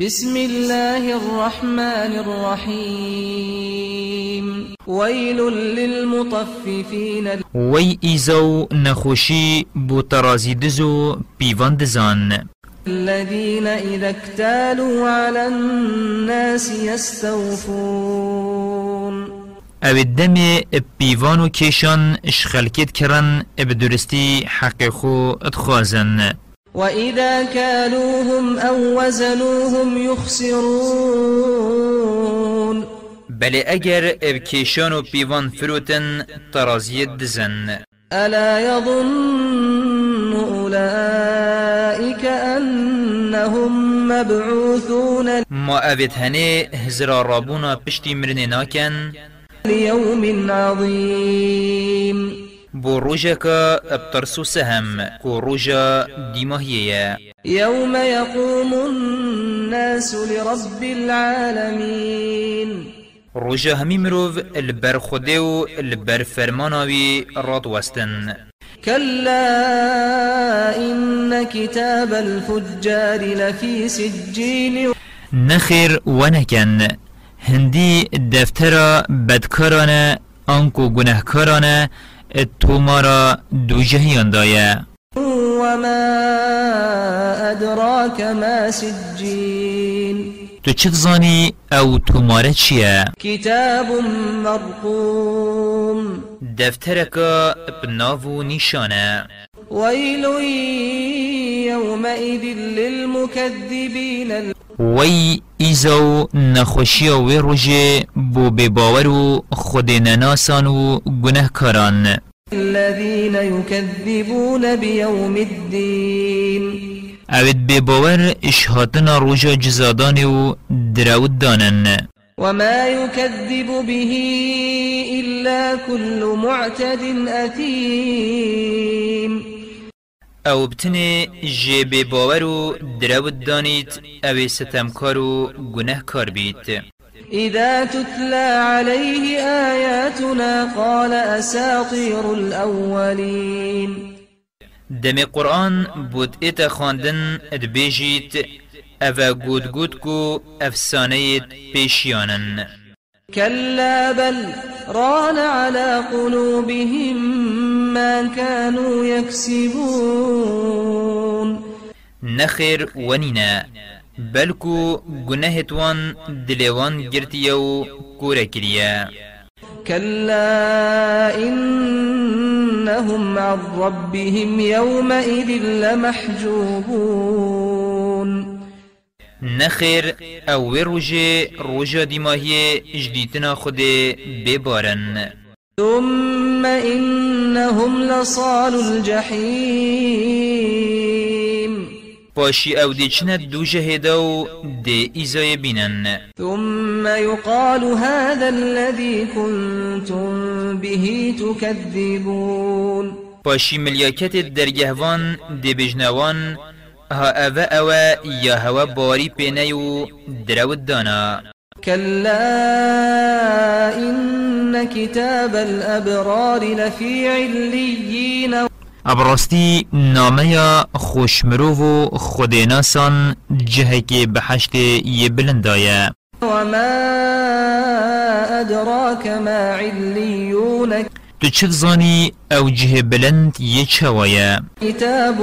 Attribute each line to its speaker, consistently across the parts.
Speaker 1: بسم الله الرحمن الرحيم. ويل للمطففين.
Speaker 2: وي إيزو نخوشي بو ترازي دزو بيوان دزان
Speaker 1: الذين إذا اكتالوا على الناس يستوفون.
Speaker 2: أو الدم بيوانو كيشان اشخلكت كرن بدرستي حق خو اتخوازن.
Speaker 1: وإذا كالوهم أو وزنوهم يخسرون
Speaker 2: بل اگر ابكيشان و بيوان فروتن ترازيت دزن
Speaker 1: ألا يظن أولئك أنهم مبعوثون
Speaker 2: ما اوید هنه هزرا رابونا پشتی مرنه ناکن
Speaker 1: ليوم عظيم
Speaker 2: بو که ابترسو سهم کو روژا دیماهیه
Speaker 1: يوم يقوم الناس لرب العالمين.
Speaker 2: روژا همی مروف البر خوده و البر فرماناوی راد وستن
Speaker 1: كلا إن كتاب الفجار لفي سجين
Speaker 2: نخیر ونکن هندی دفتر بدکارانه آنکو تو ما را دوژهیان دایه
Speaker 1: و ما ادراک ما سجین
Speaker 2: تو چه زانی او تو ماره چیه؟
Speaker 1: کتاب مرقوم.
Speaker 2: دفترک بناو و
Speaker 1: نیشانه. ویلوی يومئذ للمكذبين.
Speaker 2: وی ایزو نخوشی و روژه بو بباور و خود نناسان و گنهکاران.
Speaker 1: الذين يكذبون بيوم الدين.
Speaker 2: اوید بباور اشهاتنا روژا جزادان و درود دانن
Speaker 1: وما يكذب به إلا كل معتد أثيم.
Speaker 2: أو بتنه جه بباور و درود دانید أو ستمکار و گنهکار بید
Speaker 1: إذا تتلى عليه آياتنا قال أساطير الأولين.
Speaker 2: دم قرآن بود ایت خواندن ادبیجید أو گود گود کو افسانه پیشیانن
Speaker 1: كلا بل ران على قلوبهم ما كانوا يكسبون.
Speaker 2: نخیر ونینا بلکو گناهتوان دلوان گرتیو کورا کریا
Speaker 1: كلا إنهم عن ربهم يومئذ لمحجوبون.
Speaker 2: نخیر أو روژه روژا دیماهی جدیتنا خود ببارن
Speaker 1: ثم إنهم لصال الجحيم.
Speaker 2: پاشی أو دیچنه دو جهدا و دی ایزای بینن.
Speaker 1: ثم يقال هذا الذي كنتم به تكذبون.
Speaker 2: پاشی ملیاکت درگهوان دی بجنوان ها اوه اوه یا هوا باری پینه و درود دانا.
Speaker 1: كلا إن كتاب الأبرار لفي عليين
Speaker 2: ابراستی نامه خوشمرو و خودناسان جهه که بحشت یه بلندایه.
Speaker 1: وما أدراك ما عليون
Speaker 2: زانی أو جه بلند چوایه؟
Speaker 1: كتاب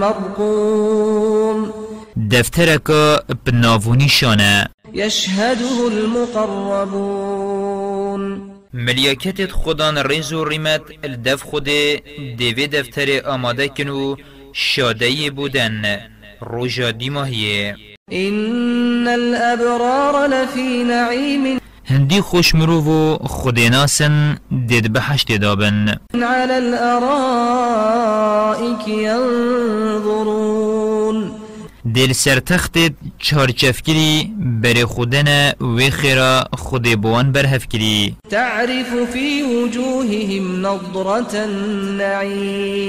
Speaker 1: مرقوم
Speaker 2: دفترکا بناوونی شانه
Speaker 1: يشهده المقربون.
Speaker 2: ملیاکتت خودان ریز و ریمت الدف خود دیوی دفتر آماده کنو شادهی بودن. روژا دیماهیه
Speaker 1: إن الأبرار لفي نعيم.
Speaker 2: هندی خوشمرو و خودناسن دید بحشت دابن.
Speaker 1: على الأرائك ينظرون.
Speaker 2: دل سرتخت چارچفکری بر خودن و خیرا خود بوان برهفکری
Speaker 1: تعرف في وجوههم نضرة النعيم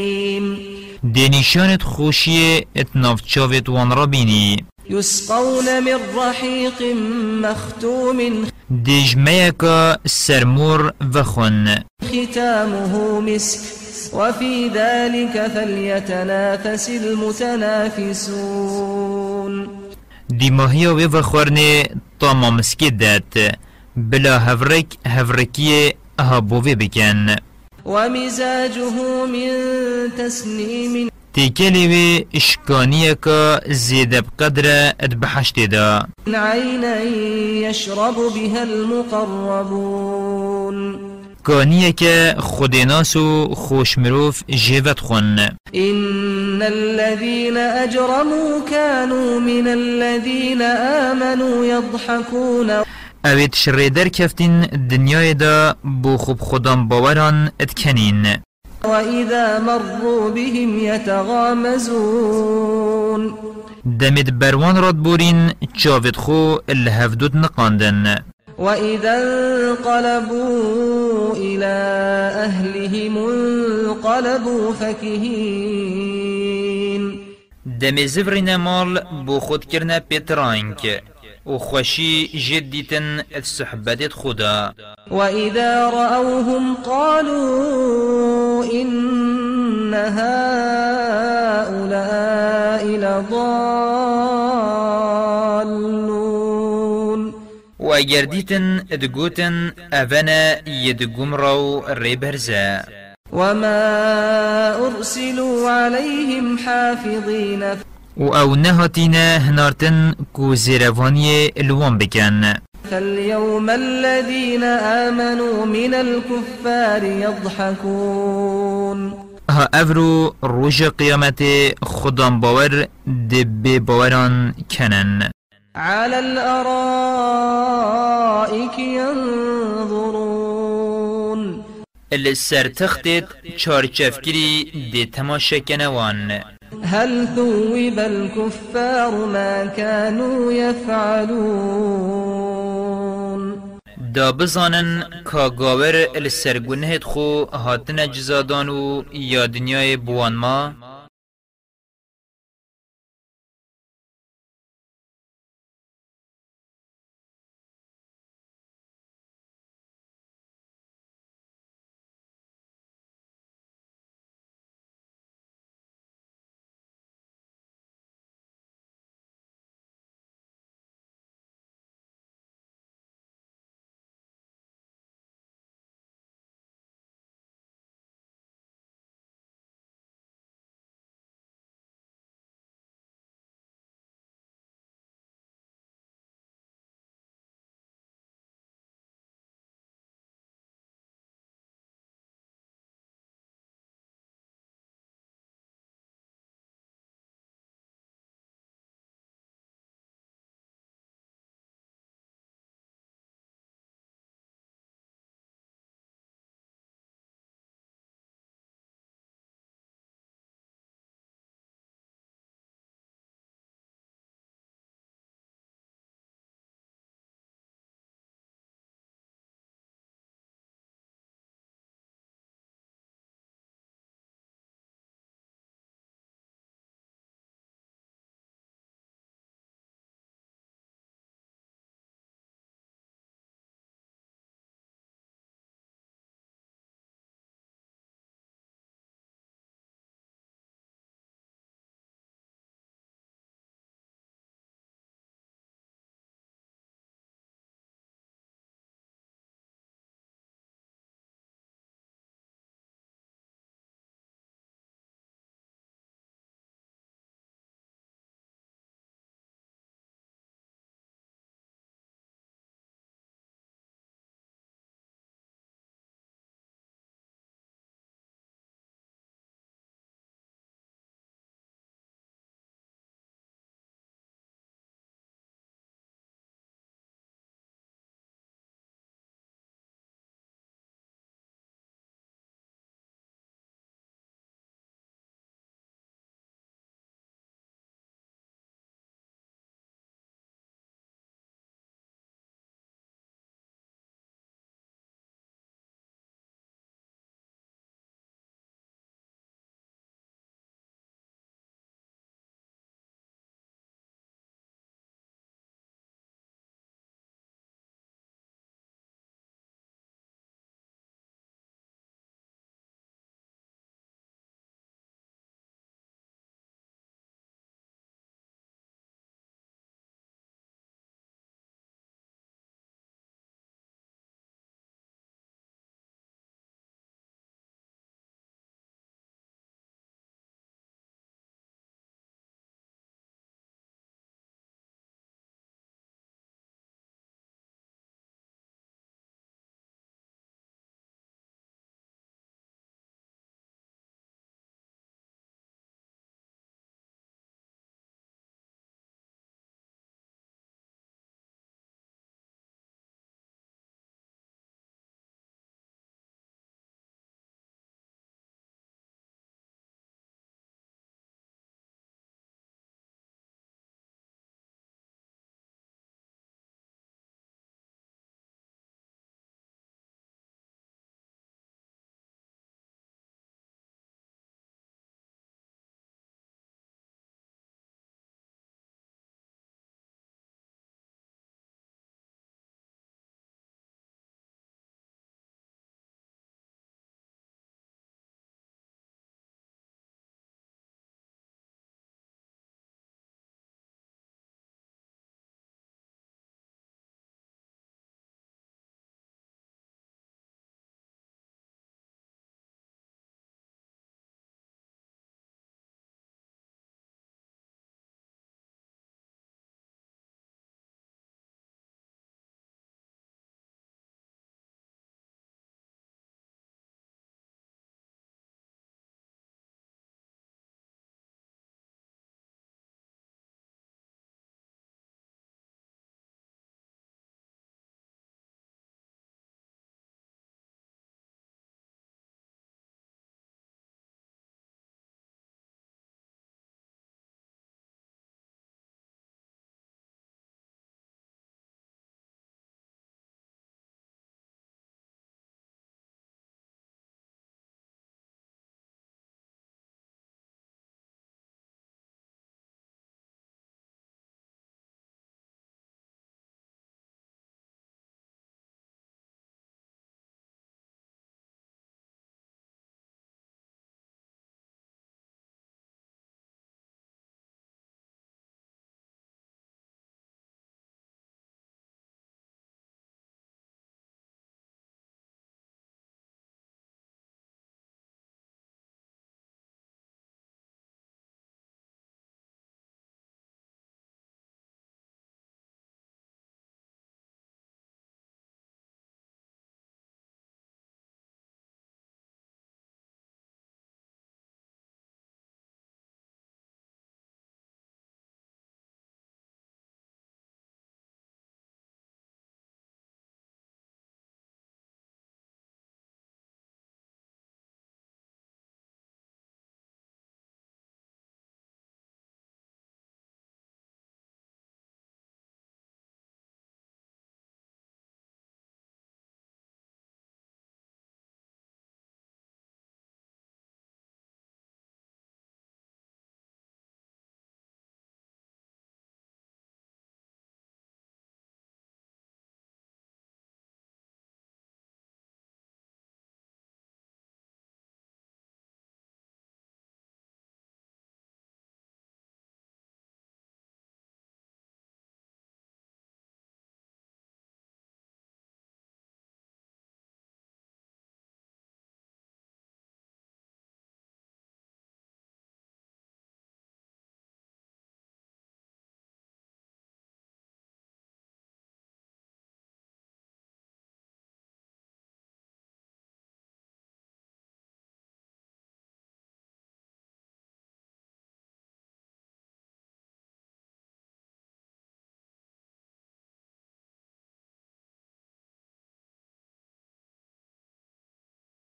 Speaker 2: دنیشانت خوشی اتناف چاوت وان را بینی.
Speaker 1: يسقون من رحيق مختوم.
Speaker 2: دجميكا سرمور وخن
Speaker 1: ختامه مسك وفي ذلك فليتنافس المتنافسون.
Speaker 2: دیماهی و وخورنه تا مامسکی داد بلا هفرک هفرکی أها بوه بکن.
Speaker 1: ومزاجه من تسنيم
Speaker 2: اشکانیه که زیده بقدر ادبحشت دا
Speaker 1: عينا يشرب بها المقربون.
Speaker 2: خودناس و خوشمروف جیوت خون.
Speaker 1: إن الذين أجرموا كانوا من الذين آمنوا يضحكون.
Speaker 2: اوید شریدر کفتین دنیای دا بو خوب خودم باوران اتکنین.
Speaker 1: وإذا مروا بهم يتغامزون.
Speaker 2: دمت بروان راد بورین چاوت خو الهفدود نقاندن.
Speaker 1: وإذا انقلبوا إلى أهلهم انقلبوا فكهين.
Speaker 2: دم زفرین مال بو خود کرنه پیترانک و خوشی جدیتن الصحبت خدا
Speaker 1: وإذا رأوهم قالوا إن هؤلاء لضالون
Speaker 2: و اگر دیتن ادگوتن اونا یدگم رو ریبرزا
Speaker 1: وما أرسلوا عليهم حافظين.
Speaker 2: و أو نهاتینا هنارتن زیروانی الوان بکن
Speaker 1: فاليوم الذين آمنوا من الكفار يضحكون.
Speaker 2: ها أفرو روش قیامت خودم باور دب باوران کنن
Speaker 1: على الأرائك ينظرون.
Speaker 2: السر تختت چارچفگیری دی تماشا کنوان.
Speaker 1: هل ثوب الكفار ما كانوا يفعلون؟
Speaker 2: دا بزانن کا گاور السرگونهت خو هاتن جزادان و یا دنیای بوان ما؟